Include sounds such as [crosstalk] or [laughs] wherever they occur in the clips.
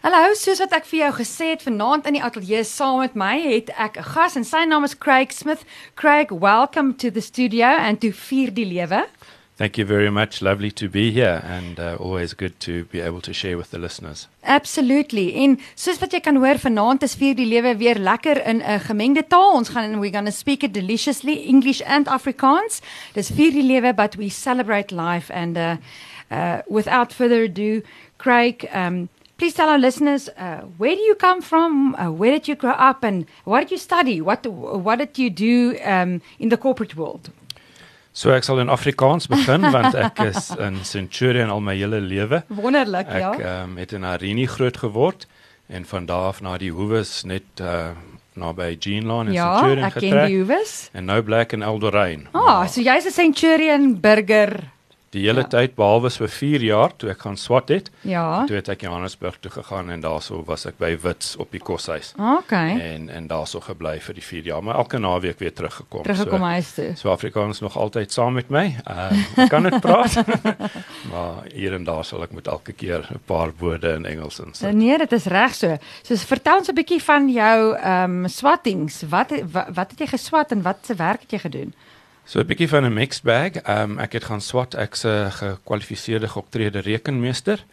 Hallo, soos wat ek vir jou gesê het, vanaand in die ateljee saam met my het ek 'n gas en sy naam is Craig Smith. Craig, welcome to the studio and to Vier die Lewe. Thank you very much. Lovely to be here and uh, always good to be able to share with the listeners. Absolutely. En soos wat jy kan hoor, vanaand is Vier die Lewe weer lekker in 'n gemengde taal. Ons gaan we're going to speak it deliciously English and Afrikaans. Dis Vier die Lewe but we celebrate life and uh, uh, without further ado, Craig, um, please tell our listeners uh, where do you come from? Uh, where did you grow up and what did you study? What what did you do um, in the corporate world? So ek sal in Afrikaans begin want ek [laughs] is in Centurion al my hele lewe. Wonderlik, ek, ja. Ek um, het in Arini groot geword en van daar af na die hoeves net uh, naby Jean Lane in ja, Centurion getrek. Ja, ek ken die hoeves. En nou bly ek in Eldorain. Ah, oh, so jy's 'n Centurion burger die hele ja. tyd behalwe vir 4 jaar toe ek gaan swat het. Ja. Toe het ek Johannesburg toe gegaan en daarso was ek by Wits op die koshuis. Okay. En en daarso gebly vir die 4 jaar, maar elke naweek weer teruggekom. Teruggekom so, huis toe. So Afrikaans nog altyd saam met my. Uh, kan dit praat. [laughs] maar hier en daar sal ek met elke keer 'n paar woorde in Engels insit. Nee, dit is reg so. So vertel ons 'n bietjie van jou ehm um, swattings. Wat, wat wat het jy geswat en wat se werk het jy gedoen? So 'n bietjie van 'n mixed bag. Ehm um, ek het gaan swat ek's 'n gekwalifiseerde geoptrede rekenmeester.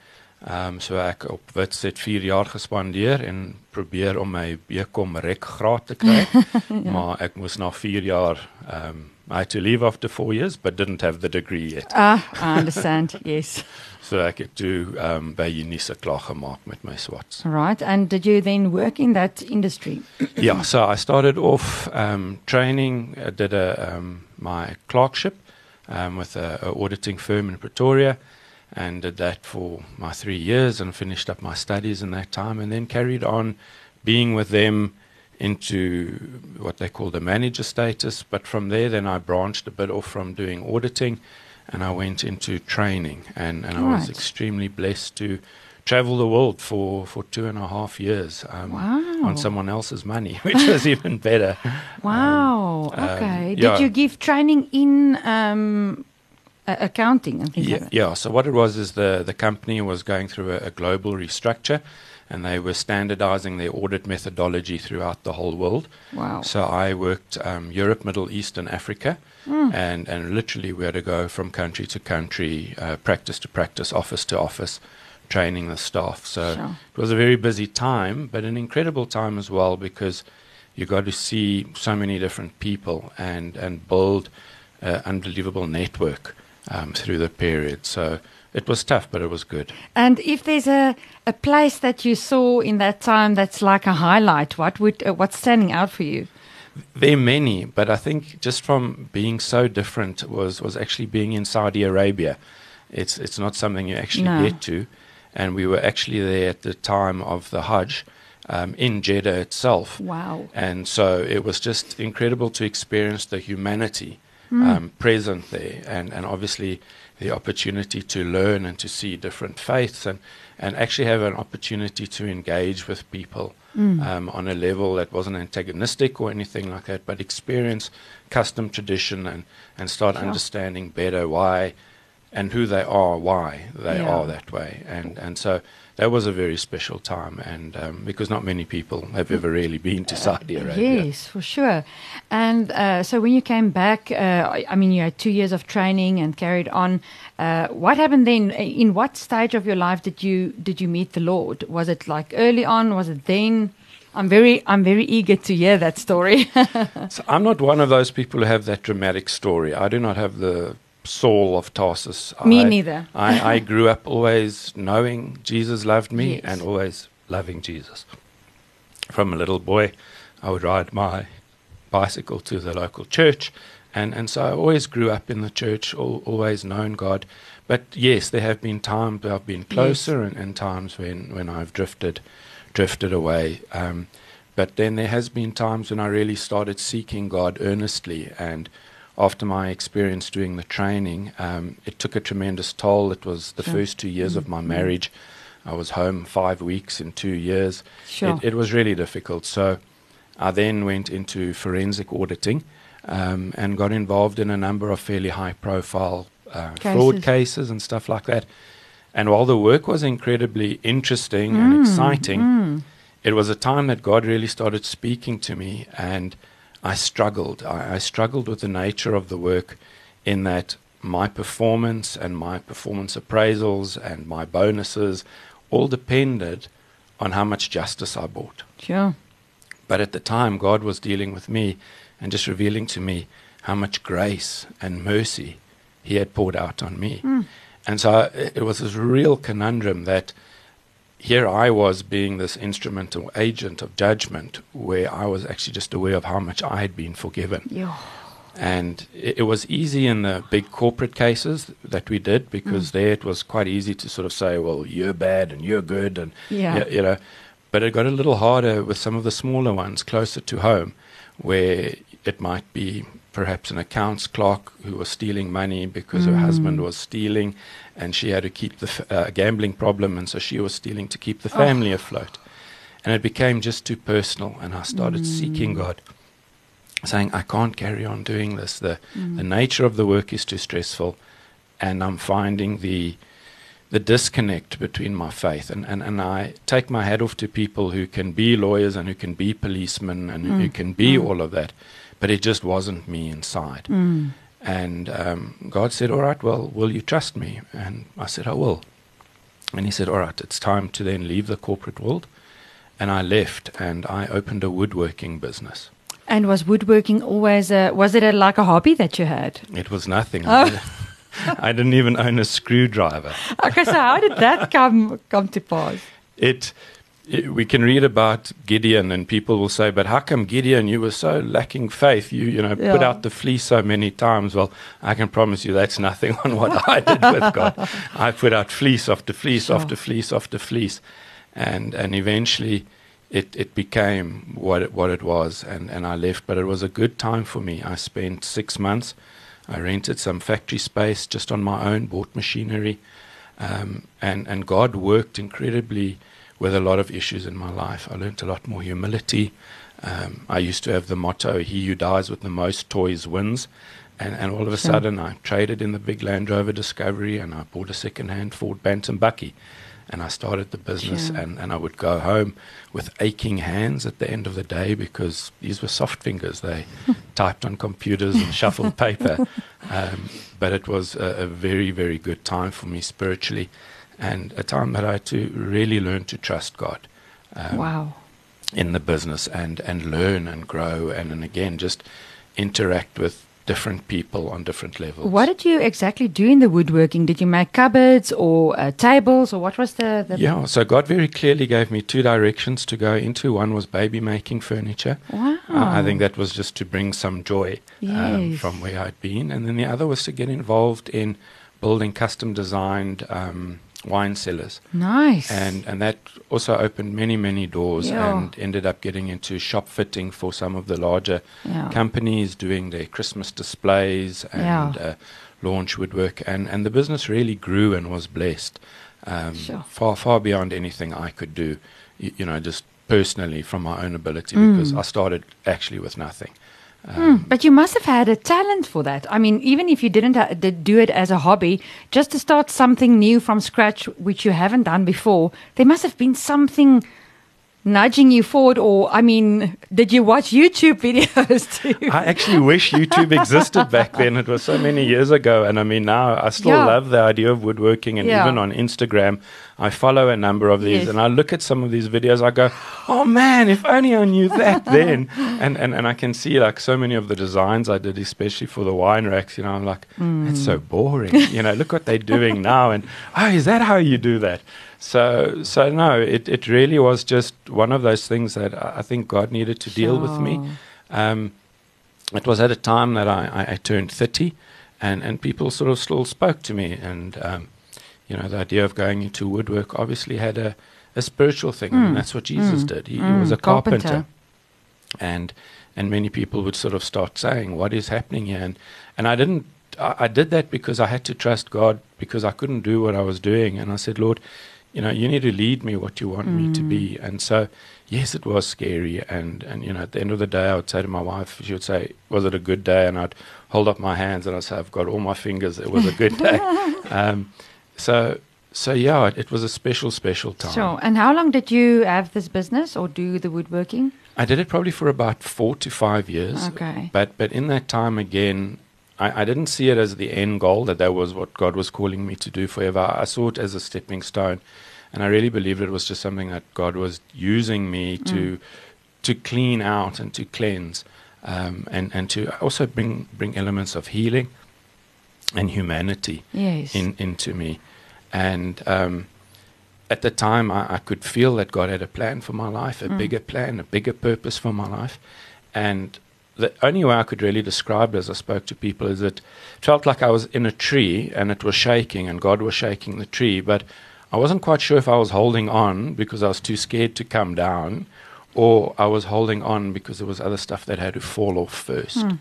Ehm um, so ek op Wits het 4 jaar gespandeer en probeer om my BCom rek graad te kry. [laughs] ja. Maar ek moes na 4 jaar ehm um, I had to leave after 4 years but didn't have the degree yet. Ah, I understand. yes. So ek het toe um by Unisa klaar gemaak met my swats. Right, and did you then work in that industry? [clears throat] yeah, so I started off um training I did a um my clerkship um with a, a auditing firm in Pretoria and did that for my 3 years and finished up my studies in that time and then carried on being with them into what they call the manager status but from there then I branched a bit off from doing auditing and I went into training, and, and I was extremely blessed to travel the world for, for two and a half years um, wow. on someone else's money, [laughs] which was even better. Wow. Um, okay. Um, Did yeah. you give training in um, accounting and things yeah, like that? Yeah. So what it was is the the company was going through a, a global restructure and they were standardizing their audit methodology throughout the whole world. Wow. So I worked um, Europe, Middle East, and Africa. Mm. And, and literally, we had to go from country to country, uh, practice to practice, office to office, training the staff. So sure. it was a very busy time, but an incredible time as well because you got to see so many different people and, and build an unbelievable network um, through the period. So it was tough, but it was good. And if there's a, a place that you saw in that time that's like a highlight, what would uh, what's standing out for you? There are many, but I think just from being so different was was actually being in Saudi Arabia. It's it's not something you actually no. get to, and we were actually there at the time of the Hajj. Um, in Jeddah itself. Wow. And so it was just incredible to experience the humanity mm. um, present there, and, and obviously the opportunity to learn and to see different faiths and, and actually have an opportunity to engage with people mm. um, on a level that wasn't antagonistic or anything like that, but experience custom tradition and, and start sure. understanding better why and who they are, why they Yeah. are that way. And, and so that was a very special time, and um, because not many people have ever really been to Saudi Arabia. Yes, for sure. And uh, so when you came back, uh, I I mean, you had two years of training and carried on. Uh, what happened then? In what stage of your life did you did you meet the Lord? Was it like early on? Was it then? I'm very I'm very eager to hear that story. [laughs] So I'm not one of those people who have that dramatic story. I do not have the Saul of Tarsus. Me I, neither. I, I grew up always knowing Jesus loved me Yes. and always loving Jesus. From a little boy, I would ride my bicycle to the local church, and, and so I always grew up in the church, al- always known God. But yes, there have been times where I've been closer and, and times when, when I've drifted drifted away. Um, but then there has been times when I really started seeking God earnestly and after my experience doing the training, um, it took a tremendous toll. It was the Sure. first two years of my Mhm. marriage. I was home five weeks in two years. Sure. It, it was really difficult. So I then went into forensic auditing um, and got involved in a number of fairly high profile uh, fraud Cases. cases and stuff like that. And while the work was incredibly interesting and exciting, it was a time that God really started speaking to me, and I struggled. I, I struggled with the nature of the work in that my performance and my performance appraisals and my bonuses all depended on how much justice I bought. Sure. But at the time, God was dealing with me and just revealing to me how much grace and mercy He had poured out on me. Hmm. And so it was this real conundrum that here I was being this instrumental agent of judgment, where I was actually just aware of how much I had been forgiven. Yeah. And it, it was easy in the big corporate cases that we did because mm. there it was quite easy to sort of say, well, you're bad and you're good, and Yeah. y- you know. But it got a little harder with some of the smaller ones closer to home, where it might be perhaps an accounts clerk who was stealing money because her husband mm. was stealing, and she had to keep the f- uh, gambling problem, and so she was stealing to keep the family oh. afloat. And it became just too personal, and I started seeking mm. God saying, I can't carry on doing this. The, mm. the nature of the work is too stressful, and I'm finding the, the disconnect between my faith. And, and, and I take my hat off to people who can be lawyers and who can be policemen and who can be all of that, but it just wasn't me inside. Mm. And um, God said, All right, well, will you trust me? And I said, I will. And He said, All right, it's time to then leave the corporate world. And I left and I opened a woodworking business. And was woodworking always a, was it a, like a hobby that you had? It was nothing. I, did, [laughs] I didn't even own a screwdriver. Okay, so how did that come come to pass? It, we can read about Gideon, and people will say, "But how come Gideon? You were so lacking faith. You, you know, put out the fleece so many times." Well, I can promise you that's nothing [laughs] on what I did with God. [laughs] I put out fleece after fleece after fleece after fleece, and and eventually. It, it became what it, what it was, and, and I left. But it was a good time for me. I spent six months. I rented some factory space just on my own, bought machinery, um, and and God worked incredibly with a lot of issues in my life. I learned a lot more humility. Um, I used to have the motto, "He who dies with the most toys wins," and and all of a Sure. sudden I traded in the big Land Rover Discovery, and I bought a second-hand Ford Bantam bakkie, and I started the business. Sure. And and I would go home with aching hands at the end of the day because these were soft fingers. They [laughs] typed on computers and shuffled paper. Um, but it was a, a very, very good time for me spiritually and a time that I had to really learn to trust God um, wow. in the business and, and learn and grow and, and again just interact with different people on different levels. What did you exactly do in the woodworking? Did you make cupboards or uh, tables or what was the, the Yeah, so God very clearly gave me two directions to go into. One was baby making furniture. Wow. I I think that was just to bring some joy um, from where I'd been. And then the other was to get involved in building custom designed um, wine cellars. Nice. And, and that also opened many, many doors Yeah. and ended up getting into shop fitting for some of the larger yeah. companies doing their Christmas displays and Yeah. uh, launch woodwork. And, and the business really grew and was blessed um, Sure. far, far beyond anything I could do, you, you know, just personally from my own ability Mm. because I started actually with nothing. Um, but you must have had a talent for that. I mean, even if you didn't did do it as a hobby, just to start something new from scratch, which you haven't done before, there must have been something nudging you forward. Or, I mean, did you watch YouTube [laughs] videos too? I actually wish YouTube existed back then. It was so many years ago. And I mean, now I still Yeah. love the idea of woodworking. And Yeah. even on Instagram, I follow a number of these Yes. and I look at some of these videos. I go, oh man, if only I knew that [laughs] then. And, and, and I can see like so many of the designs I did, especially for the wine racks. You know, I'm like, that's so mm. boring. you know, look what they're doing [laughs] now. And oh, is that how you do that? So, so no, it, it really was just one of those things that I think God needed to deal with me. Um, it was at a time that I, I, I turned 30, and, and people sort of still spoke to me. And, um, you know, the idea of going into woodwork obviously had a, a spiritual thing. Mm. that's what Jesus Mm. did. He, he Mm. was a Carpenter. carpenter. And, and many people would sort of start saying, What is happening here? And, and I didn't. I I did that because I had to trust God because I couldn't do what I was doing. And I said, Lord, you know, you need to lead me what you want me to Mm. be. And so, yes, it was scary. And, and, you know, at the end of the day, I would say to my wife, she would say, Was it a good day? And I'd hold up my hands and I'd say, I've got all my fingers. It was a good day. [laughs] um, so, so yeah, it, it was a special, special time. Sure. And how long did you have this business or do the woodworking? I did it probably for about four to five years. Okay. But but in that time again, I, I didn't see it as the end goal that that was what God was calling me to do forever. I saw it as a stepping stone, and I really believed it was just something that God was using me to to clean out and to cleanse, um, and and to also bring bring elements of healing and humanity Yes. in, into me. And um, at the time, I, I could feel that God had a plan for my life, a Mm. bigger plan, a bigger purpose for my life. And the only way I could really describe it as I spoke to people is it felt like I was in a tree and it was shaking and God was shaking the tree, but I wasn't quite sure if I was holding on because I was too scared to come down or I was holding on because there was other stuff that had to fall off first. Mm.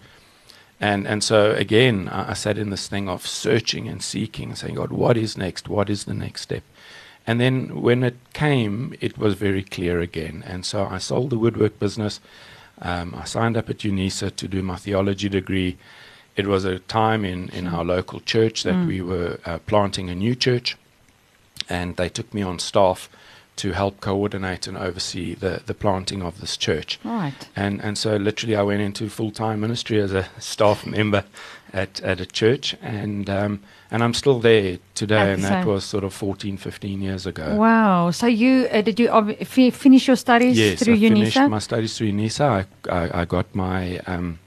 And and so again, I, I sat in this thing of searching and seeking, saying, God, what is next? What is the next step? And then when it came, it was very clear again. And so I sold the woodwork business. Um, I signed up at UNISA to do my theology degree. It was a time in, in our local church that Mm. we were uh, planting a new church, and they took me on staff to help coordinate and oversee the, the planting of this church. Right. And and so literally I went into full time ministry as a staff member at, at a church and um, and I'm still there today and that was sort of 14, 15 years ago. Wow. So you uh, did you ob- fi- finish your studies Yes, through I finished UNISA? my studies through UNISA. I, I, I got my um,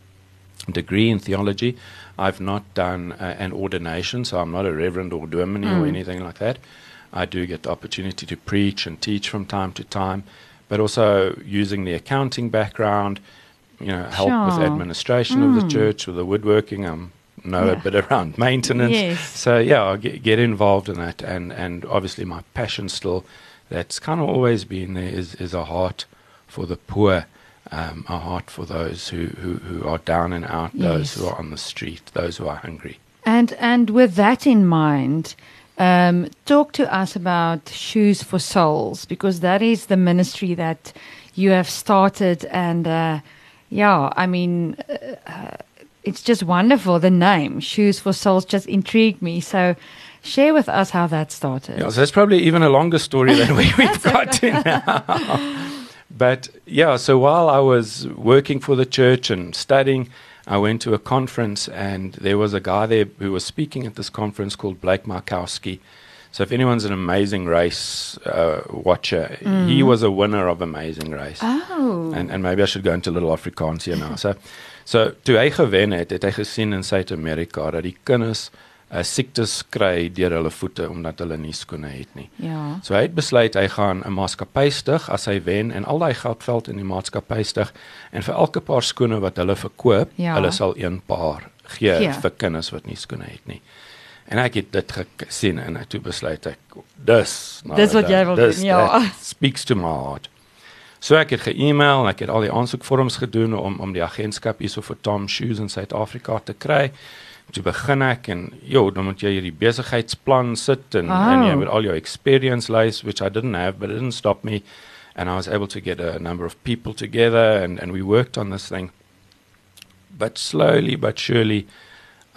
degree in theology. I've not done uh, an ordination, so I'm not a reverend or dominee or Mm. anything like that. I do get the opportunity to preach and teach from time to time, but also using the accounting background, you know, help with Sure. administration of the Mm. church, with the woodworking. I know Yeah. a bit around maintenance. Yes. So yeah, I'll get, get involved in that, and and obviously my passion still, that's kind of always been there, is is a heart for the poor, um, a heart for those who, who who are down and out, those who are on the street, those who are hungry. And and with that in mind, um, talk to us about Shoes for Souls because that is the ministry that you have started. And uh, yeah, I mean, uh, it's just wonderful. The name Shoes for Souls just intrigued me. So share with us how that started. Yeah, so that's probably even a longer story than we, we've got to now. But yeah, so while I was working for the church and studying, I went to a conference and there was a guy there who was speaking at this conference called Blake Mycoskie. So if anyone's an Amazing Race uh, watcher, he was a winner of Amazing Race. Oh, And and maybe I should go into a little Afrikaans here now. So so toe hy gewen het, het hy gesien in Suid-Amerika dat die kinders uh, siektes kry deur hulle voete omdat hulle nie skoene het nie. ja. So hy het besluit hy gaan 'n maatskappy stig as hy wen en al daai geld veld in die maatskappy stig en vir elke paar skoene wat hulle verkoop, Ja. hulle sal een paar gee Gee. vir kinders wat nie skoene het nie. En ek het dit gesien en toe besluit ek dis nou Dis wat jy wil dis- doen, ja. speaks to my heart. So ek het ge-email en ek het al die aansoekvorms gedoen om om die agentskap hierso vir Tom Shoes in Suid-Afrika te kry. Toe begin ek en jo, dan moet jy hierdie besigheidsplan sit en Oh. en jy moet all your experience list which I didn't have but it didn't stop me and I was able to get a number of people together and and we worked on this thing. But slowly but surely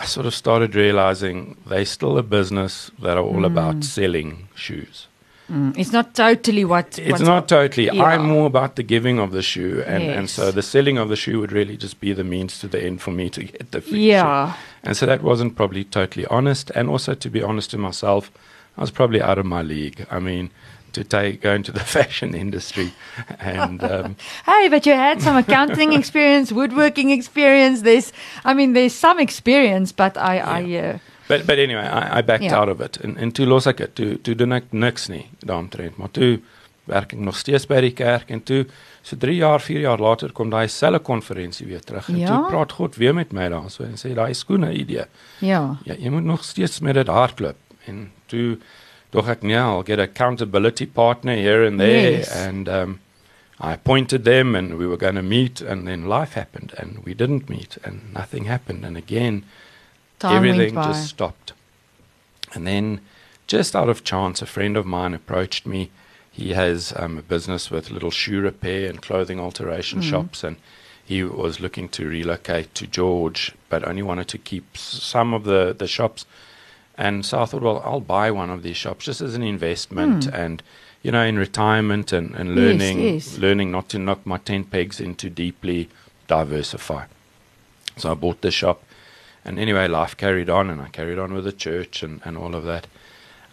I sort of started realizing they're still a business that are all about selling shoes. Mm, it's not totally what. It's not totally. yeah. I'm more about the giving of the shoe, and, and so the selling of the shoe would really just be the means to the end for me to get the free shoe. Yeah. And so that wasn't probably totally honest. And also, to be honest to myself, I was probably out of my league. I mean, to take go into the [laughs] fashion industry, and [laughs] um, Hey, but you had some accounting [laughs] experience, woodworking experience. There's, I mean, there's some experience, but I, I, uh, but but anyway, I, I backed Yeah. out of it. En en toe los ek dit. Toe toe doen ek niks nie daaromtrent, maar toe werk ek nog steeds by die kerk en toe so 3 jaar, 4 jaar later kom daai selfe konferensie weer terug en Ja? toe praat God weer met my daarso en sê daai skoene idee. ja. Ja, jy moet nog steeds met dit hardloop en toe dog ek nee, I'll get accountability partner here and there Yes. and um I appointed them and we were going to meet and then life happened and we didn't meet and nothing happened and again Time everything just stopped. And then, just out of chance, a friend of mine approached me. He has um, a business with little shoe repair and clothing alteration Mhm. shops, and he was looking to relocate to George, but only wanted to keep some of the, the shops. And so I thought, well, I'll buy one of these shops just as an investment and, you know, in retirement and, and learning, yes. learning not to knock my tent pegs into deeply diversify. So I bought the shop. And anyway, life carried on, and I carried on with the church and, and all of that.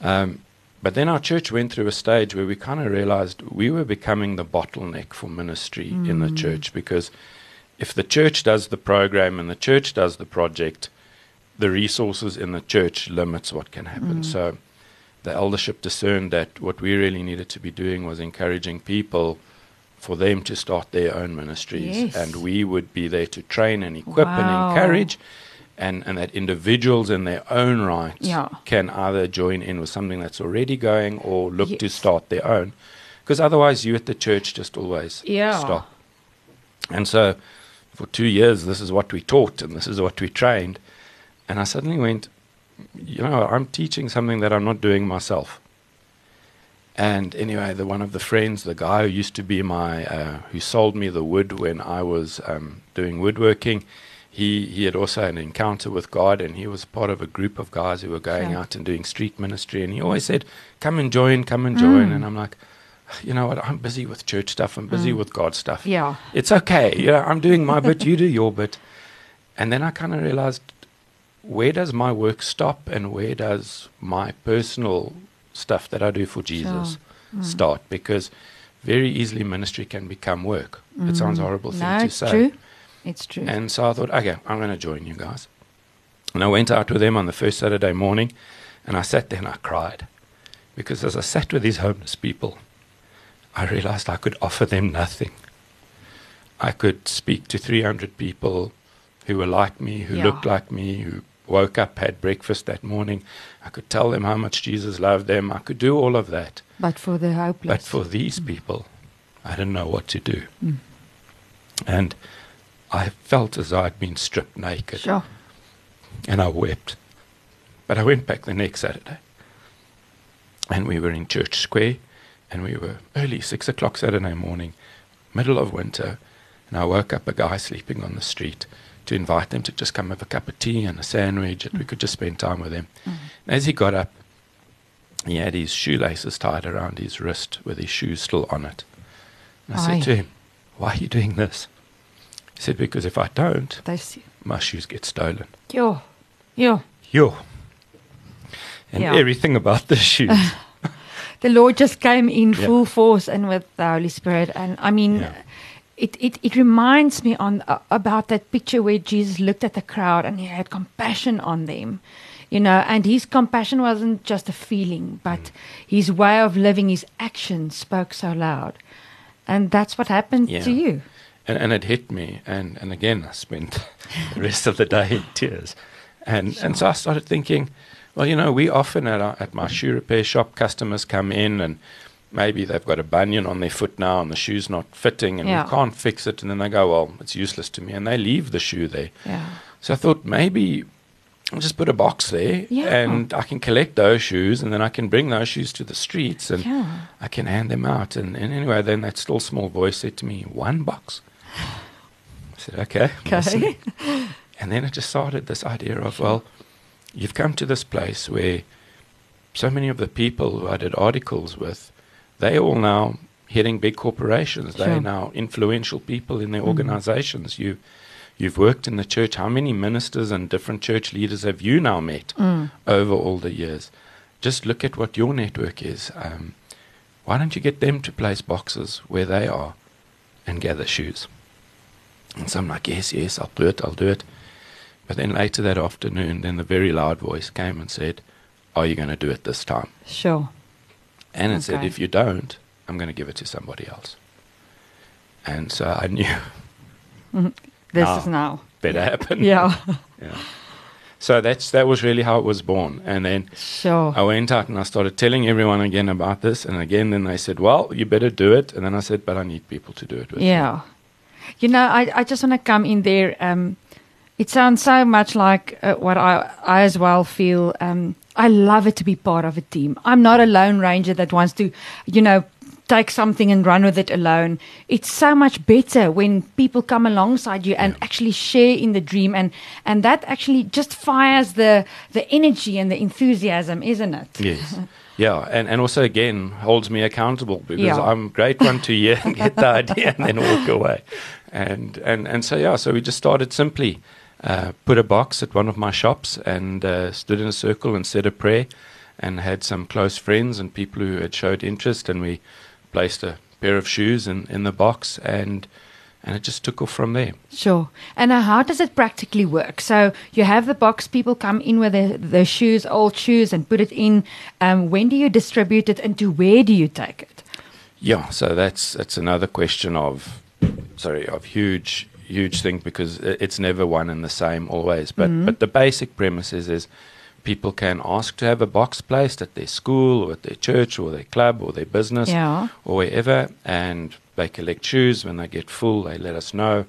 Um, but then our church went through a stage where we kind of realized we were becoming the bottleneck for ministry in the church because if the church does the program and the church does the project, the resources in the church limits what can happen. Mm. So the eldership discerned that what we really needed to be doing was encouraging people for them to start their own ministries. Yes. And we would be there to train and equip Wow. and encourage. And, and that individuals in their own right Yeah. can either join in with something that's already going or look to start their own. Because otherwise, you at the church just always Yeah. stop. And so, for two years, this is what we taught and this is what we trained. And I suddenly went, you know, I'm teaching something that I'm not doing myself. And anyway, the one of the friends, the guy who used to be my, uh, who sold me the wood when I was um, doing woodworking, he he had also an encounter with God, and he was part of a group of guys who were going out and doing street ministry. And he always said, "Come and join, come and join." And I'm like, you know what? I'm busy with church stuff. I'm busy with God stuff Yeah. it's okay. You know, I'm doing my bit, you do your bit. And then I kind of realized where does my work stop and where does my personal stuff that I do for Jesus mm. start? Because very easily ministry can become work. It mm. sounds a horrible thing No, to it's say. true. It's true. And so I thought, okay, I'm going to join you guys. And I went out with them on the first Saturday morning and I sat there and I cried. Because as I sat with these homeless people, I realized I could offer them nothing. I could speak to 300 people who were like me, who Yeah. looked like me, who woke up, had breakfast that morning. I could tell them how much Jesus loved them. I could do all of that. but for the hopeless. But for these mm. people, I didn't know what to do. Mm. And I felt as though I'd been stripped naked. Sure. And I wept. But I went back the next Saturday. And we were in Church Square. And we were early, six o'clock Saturday morning, middle of winter. And I woke up a guy sleeping on the street to invite them to just come have a cup of tea and a sandwich. And we could just spend time with them. And as he got up, he had his shoelaces tied around his wrist with his shoes still on it. And I Aye. said to him, Why are you doing this? He said, Because if I don't, my shoes get stolen. yo. Yo. Yo. And Yeah. everything about the shoes. [laughs] The Lord just came in Yeah. full force and with the Holy Spirit. And I mean, Yeah. It, it, it reminds me on uh, about that picture where Jesus looked at the crowd and he had compassion on them. You know, and his compassion wasn't just a feeling, but his way of living, his actions spoke so loud. And that's what happened Yeah. to you. and, and it hit me. And, and again, I spent [laughs] the rest of the day in tears. And, and so I started thinking, well, you know, we often at, our, at my shoe repair shop, customers come in and maybe they've got a bunion on their foot now and the shoe's not fitting and Yeah. we can't fix it. And then they go, well, it's useless to me. And they leave the shoe there. Yeah. So I thought maybe I'll just put a box there Yeah. and I can collect those shoes and then I can bring those shoes to the streets and Yeah. I can hand them out. And, and anyway, then that still small voice said to me, one box. I said, okay. Okay. And then it just started this idea of, well, you've come to this place where so many of the people who I did articles with, they all now heading big corporations. Sure. They're now influential people in their organizations. You, you've worked in the church. How many ministers and different church leaders have you now met over all the years? Just look at what your network is. Um, why don't you get them to place boxes where they are and gather shoes? And so I'm like, yes, yes, I'll do it, I'll do it. But then later that afternoon, then the very loud voice came and said, Are you going to do it this time? Sure. And it said, If you don't, I'm going to give it to somebody else. And so I knew This Now. is now. better happen. Yeah. [laughs] Yeah. So that's that was really how it was born. And then Sure. I went out and I started telling everyone again about this. And again, then they said, Well, you better do it. And then I said, But I need people to do it with me." Yeah. You know, I, I just want to come in there. Um, it sounds so much like uh, what I, I as well feel. Um, I love it to be part of a team. I'm not a lone ranger that wants to, you know, take something and run with it alone. It's so much better when people come alongside you and actually share in the dream and and that actually just fires the the energy and the enthusiasm, isn't it? Yes. [laughs] Yeah, and, and also again holds me accountable because Yeah. I'm great one to hear and [laughs] get the idea and then walk away. And and and so yeah, so we just started simply. Uh, put a box at one of my shops and uh, stood in a circle and said a prayer and had some close friends and people who had showed interest and we placed a pair of shoes in, in the box and and it just took off from there. Sure. And how does it practically work? So you have the box, people come in with the, the shoes, old shoes, and put it in. Um, when do you distribute it and to where do you take it? Yeah, so that's that's another question of sorry of huge huge thing because it's never one and the same always. But mm-hmm. but the basic premise is is people can ask to have a box placed at their school or at their church or their club or their business Yeah. or wherever, and they collect shoes. When they get full, they let us know.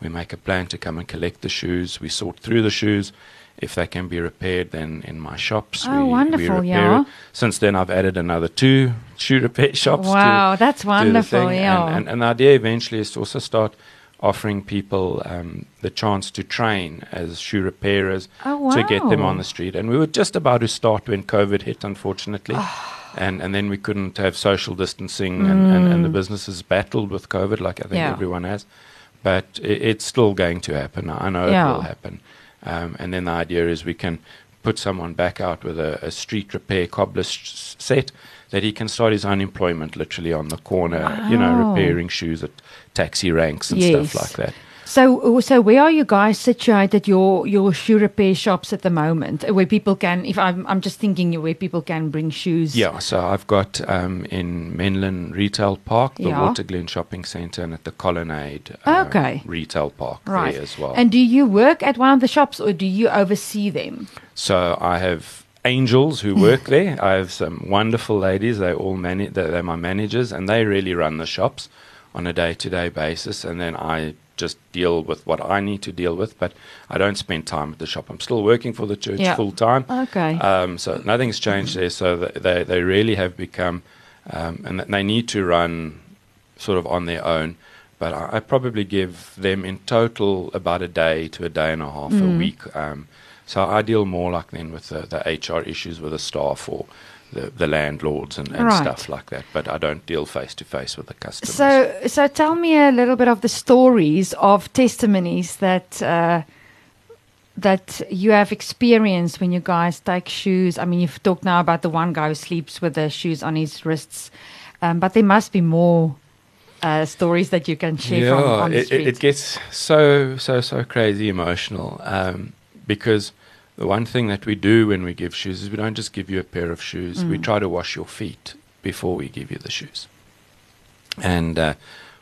We make a plan to come and collect the shoes. We sort through the shoes. If they can be repaired, then in my shops Oh, we, wonderful, we yeah. it. Since then, I've added another two shoe repair shops. to- Wow, that's do the wonderful, yeah. And, and, and the idea eventually is to also start offering people um, the chance to train as shoe repairers Oh, to get them on the street. And we were just about to start when COVID hit, unfortunately. And, and then we couldn't have social distancing, and, and, and the businesses battled with COVID, like I think Mm. Yeah. everyone has. But i it's still going to happen. I know Yeah. it will happen. Um, and then the idea is we can put someone back out with a, a street repair cobbler s- set that he can start his own employment literally on the corner, you know, repairing shoes at taxi ranks and Yes. stuff like that. So, so where are you guys situated? Your your shoe repair shops at the moment, where people can. If I'm, I'm just thinking where people can bring shoes. Yeah, so I've got um, in Menlyn Retail Park, the Yeah. Waterglen Shopping Centre, and at the Kolonnade uh, Okay. Retail Park Right. there as well. And do you work at one of the shops or do you oversee them? So I have angels who work [laughs] there. I have some wonderful ladies. They all manage. They're, they're my managers, and they really run the shops on a day-to-day basis. And then I just deal with what I need to deal with. But I don't spend time at the shop. I'm still working for the church Yeah. full time. Okay. Um, so nothing's changed there. So they they really have become, um, and they need to run sort of on their own. But I, I probably give them in total about a day to a day and a half a week. Um, so I deal more like then with the, the HR issues with the staff or the, the landlords and, and Right. stuff like that. But I don't deal face to face with the customers. So, so tell me a little bit of the stories of testimonies that uh, that you have experienced when you guys take shoes. I mean, you've talked now about the one guy who sleeps with the shoes on his wrists, um, but there must be more uh, stories that you can share from the it, it, it gets so so so crazy emotional um, because the one thing that we do when we give shoes is we don't just give you a pair of shoes. We try to wash your feet before we give you the shoes, and uh,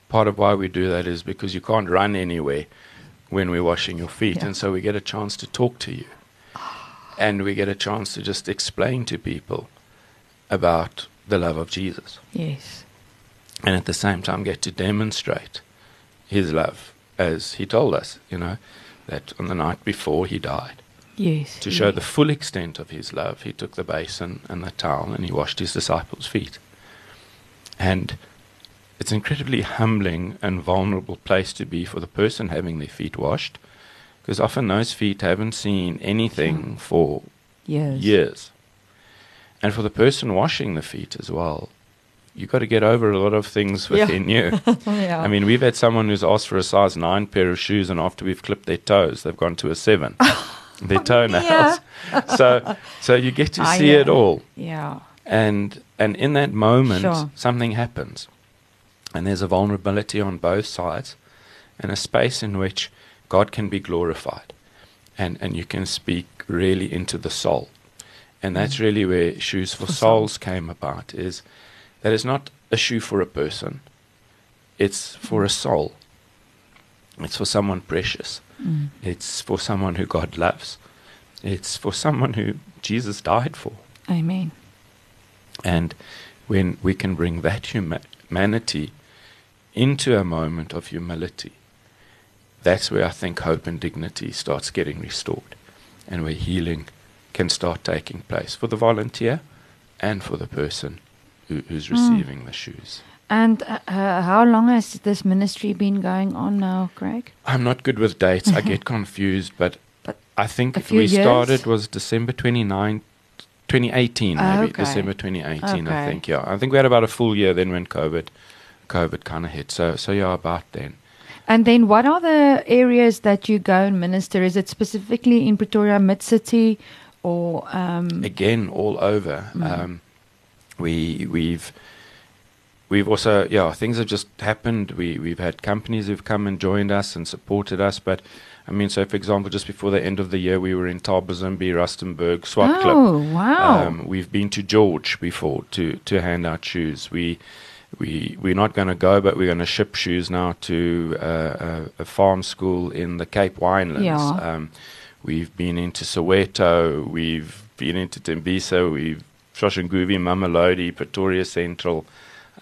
part of why we do that is because you can't run anywhere when we're washing your feet, Yeah. and so we get a chance to talk to you, and we get a chance to just explain to people about the love of Jesus yes. and at the same time get to demonstrate his love as he told us, you know, that on the night before he died. Yes. To show the full extent of his love, he took the basin and the towel and he washed his disciples' feet. And it's an incredibly humbling and vulnerable place to be for the person having their feet washed, because often those feet haven't seen anything hmm. for yes. years. And for the person washing the feet as well, you've got to get over a lot of things Yeah. within you. [laughs] yeah. I mean, we've had someone who's asked for a size nine pair of shoes, and after we've clipped their toes, they've gone to a seven. [laughs] their toenails. so, so you get to see it all, yeah. and and in that moment, Sure. something happens, and there's a vulnerability on both sides, and a space in which God can be glorified, and and you can speak really into the soul, and that's really where shoes for, For souls came about. Is that it's not a shoe for a person, it's for a soul. It's for someone precious. Mm. It's for someone who God loves. It's for someone who Jesus died for. Amen. And when we can bring that humanity into a moment of humility, that's where I think hope and dignity starts getting restored and where healing can start taking place for the volunteer and for the person who, who's receiving the shoes. And uh, uh, how long has this ministry been going on now, Craig? I'm not good with dates. I [laughs] get confused, but, But I think we years? started was December 29, 2018, maybe Okay. December 2018. I think. Yeah, I think we had about a full year then when COVID, COVID kind of hit. So so yeah, about then. And then what are the areas that you go and minister? Is it specifically in Pretoria Mid City or um again all over. Mm. Um, we we've we've also yeah things have just happened. We we've had companies who've come and joined us and supported us. But I mean, so for example, just before the end of the year, we were in Thabazimbi, Rustenburg, Swartklip. Oh, wow. Um, we've been to George before to to hand out shoes. We we we're not going to go, but we're going to ship shoes now to uh, a, a farm school in the Cape Winelands. Yeah. Um, we've been into Soweto. We've been into Tembisa. We've Soshanguve, Mamelodi, Pretoria Central.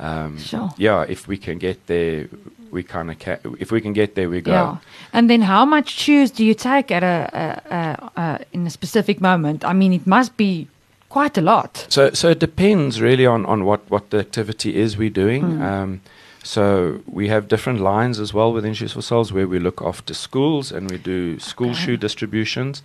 Um, Sure. Yeah, if we can get there, we kind of ca- if we can get there, we go. Yeah. And then how much shoes do you take at a, a, a, a in a specific moment? I mean, it must be quite a lot. So, so it depends really on, on what, what the activity is we're doing. Mm. Um, so we have different lines as well within Shoes for Souls where we look after schools and we do school Okay. shoe distributions.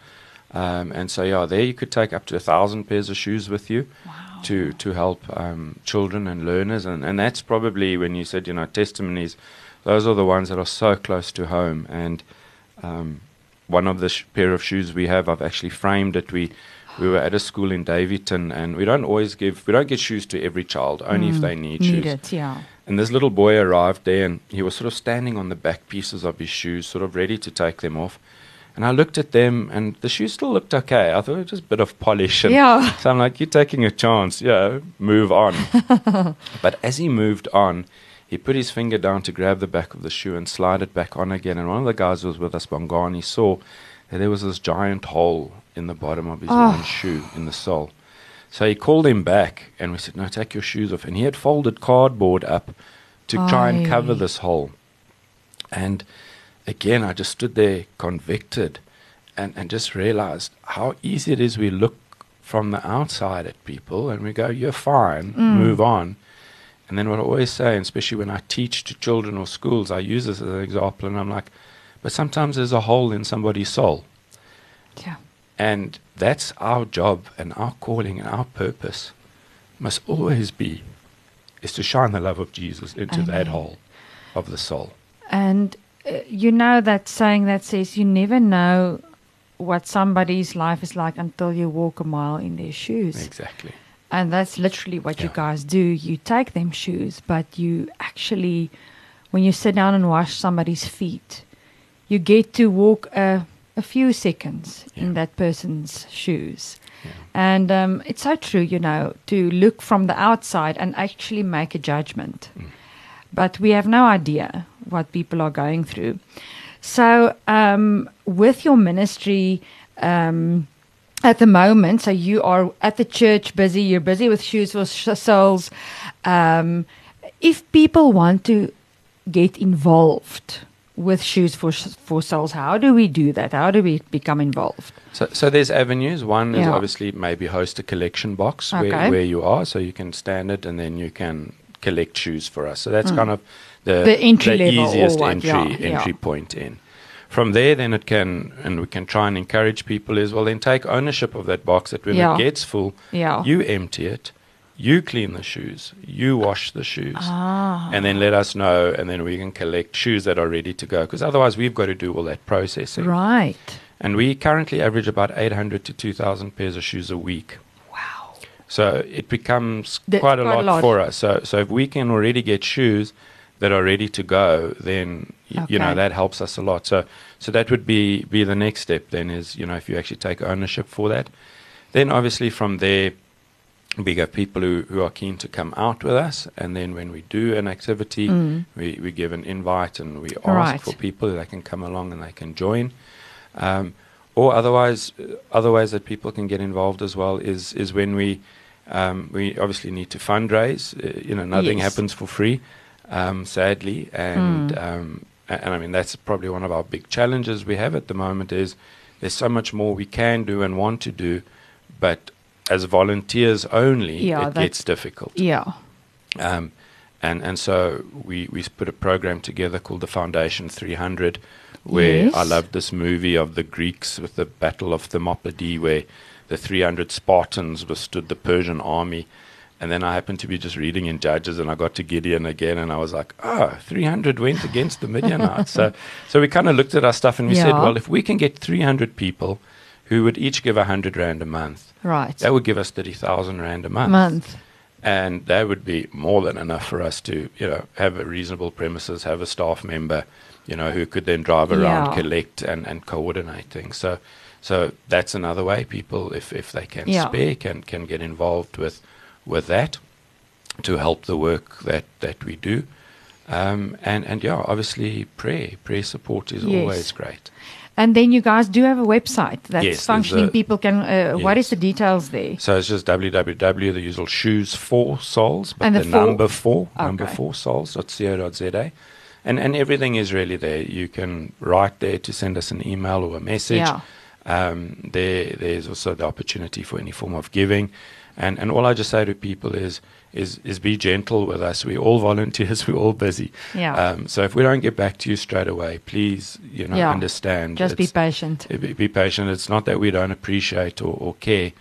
Um, and so yeah, there you could take up to a thousand pairs of shoes with you Wow. To to help um, children and learners. And, and that's probably when you said you know testimonies, those are the ones that are so close to home. And um, one of the sh- pair of shoes we have, I've actually framed it. We we were at a school in Daveyton, and we don't always give we don't get shoes to every child, only if Mm, they need, Need shoes. it, yeah. And this little boy arrived there, and he was sort of standing on the back pieces of his shoes, sort of ready to take them off. And I looked at them, and the shoes still looked okay. I thought it was just a bit of polish. And Yeah. [laughs] So I'm like, you're taking a chance, yeah, move on. [laughs] but as he moved on, he put his finger down to grab the back of the shoe and slide it back on again. And one of the guys who was with us, Bongani, saw that there was this giant hole in the bottom of his Oh. Ah. one shoe in the sole. So he called him back, and we said, "No, take your shoes off." And he had folded cardboard up to try and cover this hole. And again, I just stood there convicted, and and just realized how easy it is. We look from the outside at people, and we go, "You're fine, Mm. move on." And then what I always say, and especially when I teach to children or schools, I use this as an example, and I'm like, "But sometimes there's a hole in somebody's soul." Yeah. And that's our job and our calling and our purpose must always be is to shine the love of Jesus into that hole of the soul. And you know that saying that says you never know what somebody's life is like until you walk a mile in their shoes. Exactly. And that's literally what you guys do. You take them shoes, but you actually, when you sit down and wash somebody's feet, you get to walk a, a few seconds in that person's shoes. Yeah. And um, it's so true, you know, to look from the outside and actually make a judgment. Mm. But we have no idea what people are going through. So, um, with your ministry, um, at the moment, so you are at the church busy, you're busy with Shoes for Souls. Um, if people want to get involved with Shoes for, for Souls, how do we do that? How do we become involved? So, so there's avenues. One is obviously maybe host a collection box Okay. where, where you are, so you can stand it and then you can collect shoes for us. So that's Mm. kind of the, The entry or easiest what, entry yeah, yeah. entry point in. From there, then it can, and we can try and encourage people is well, then take ownership of that box. That when Yeah. it gets full, Yeah. you empty it, you clean the shoes, you wash the shoes, ah. and then let us know, and then we can collect shoes that are ready to go. Because otherwise, we've got to do all that processing. Right. And we currently average about 800 to 2,000 pairs of shoes a week. So it becomes The- quite, a, quite a lot lot. for us. So, so if we can already get shoes that are ready to go, then y- you know that helps us a lot. So, so that would be be the next step. Then is you know if you actually take ownership for that, then obviously from there we get people who, who are keen to come out with us, and then when we do an activity, Mm. we, we give an invite and we ask Right. for people that can come along and they can join. Um, or otherwise, other ways that people can get involved as well is is when we um, we obviously need to fundraise. Uh, you know, nothing Yes. happens for free, um, sadly, and Mm. um, and I mean that's probably one of our big challenges we have at the moment is there's so much more we can do and want to do, but as volunteers only, Yeah, it gets difficult. Yeah. Um, And and so we we put a program together called the Foundation 300, where Yes. I loved this movie of the Greeks with the Battle of Thermopylae, where the 300 Spartans withstood the Persian army. And then I happened to be just reading in Judges, and I got to Gideon again, and I was like, ah, "Oh, 300 went against the Midianites." so, so we kind of looked at our stuff, and we said, "Well, if we can get 300 people who would each give 100 rand a month, Right. that would give us 30,000 rand a month. month. And that would be more than enough for us to, you know, have a reasonable premises, have a staff member, you know, who could then drive around, Yeah. collect and, and coordinate things. So, so that's another way people, if, if they can Yeah. spare, can, can get involved with, with that to help the work that, that we do. Um, and, and yeah, obviously prayer, prayer support is Yes. always great. And then you guys do have a website that's Yes, functioning. a- People can. Uh, Yes. is the details there? So it's just www, the usual shoes for souls, but And the the, four- number four, number Okay. four souls.co.za. And, and everything is really there. You can write there to send us an email or a message. Yeah. Um, there, there's also the opportunity for any form of giving. And, and all I just say to people is, is, is be gentle with us. We're all [laughs] volunteers. We're all busy. Yeah. Um, so if we don't get back to you straight away, please, you know, Yeah. understand. Just be patient. be, be patient. It's not that we don't appreciate or, or care,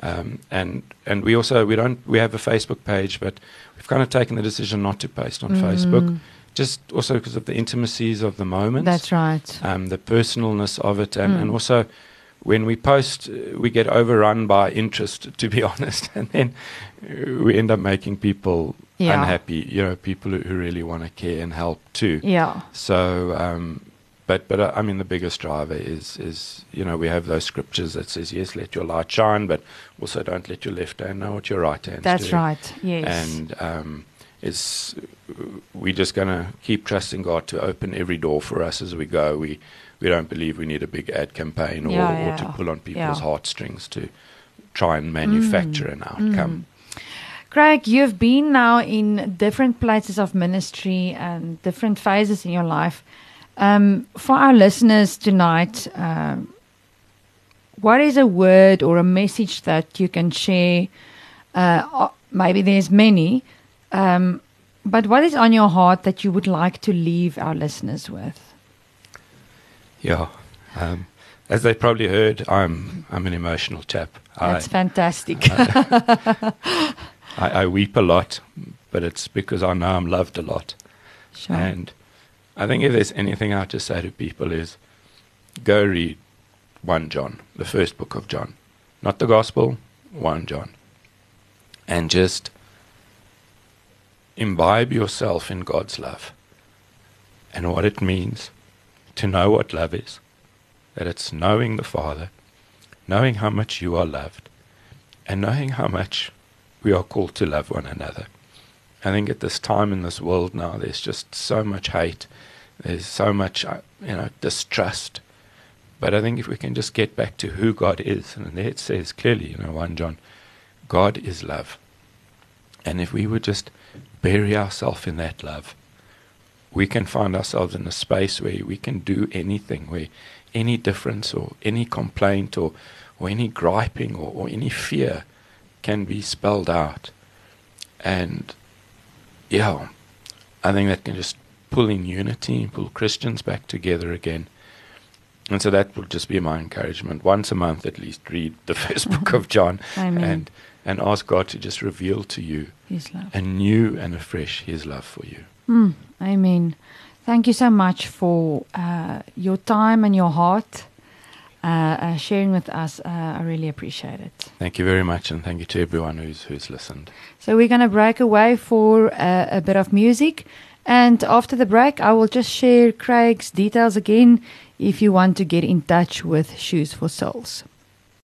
um, and and we also we don't we have a Facebook page, but we've kind of taken the decision not to post on Facebook, just also because of the intimacies of the moment. That's right. um, the personalness of it, and, Mm. and also when we post, uh, we get overrun by interest, [laughs] to be honest, and then uh, we end up making people Yeah. unhappy. You know, people who, who really want to care and help too. Yeah. So, um, but but uh, I mean, the biggest driver is is you know we have those scriptures that says yes, let your light shine, but also don't let your left hand know what your right hand's That's doing. right. Yes. And um, it's we're just gonna keep trusting God to open every door for us as we go. We we don't believe we need a big ad campaign or, Yeah, or to pull on people's Yeah. heartstrings to try and manufacture an outcome. Craig, you've been now in different places of ministry and different phases in your life. Um, for our listeners tonight, um, what is a word or a message that you can share? Uh, maybe there's many, um, but what is on your heart that you would like to leave our listeners with? Yeah. Um, as they probably heard, I'm I'm an emotional chap. That's I, fantastic. I, I weep a lot, but it's because I know I'm loved a lot. sure. And I think if there's anything I just say to people is go read 1 John, the first book of John. Not the gospel, 1 John. And just imbibe yourself in God's love and what it means to know what love is. That it's knowing the Father, knowing how much you are loved, and knowing how much we are called to love one another. I think at this time in this world now, there's just so much hate. There's so much, uh, you know, distrust. But I think if we can just get back to who God is, and there it says clearly, you know, 1 John, God is love. And if we would just bury ourselves in that love, we can find ourselves in a space where we can do anything, where any difference or any complaint or, or any griping or, or any fear can be spelled out. And yeah, I think that can just pull in unity and pull Christians back together again. And so that would just be my encouragement. Once a month at least read the [laughs] first book of mm-hmm. John Amen. and and ask God to just reveal to you His love. anew and afresh his love for you. Mm, amen. Thank you so much for uh, your time and your heart uh, uh, sharing with us. Uh, I really appreciate it. Thank you very much and thank you to everyone who's who's listened. So we're going to break away for uh, a bit of music. And after the break, I will just share Craig's details again if you want to get in touch with Shoes4Souls.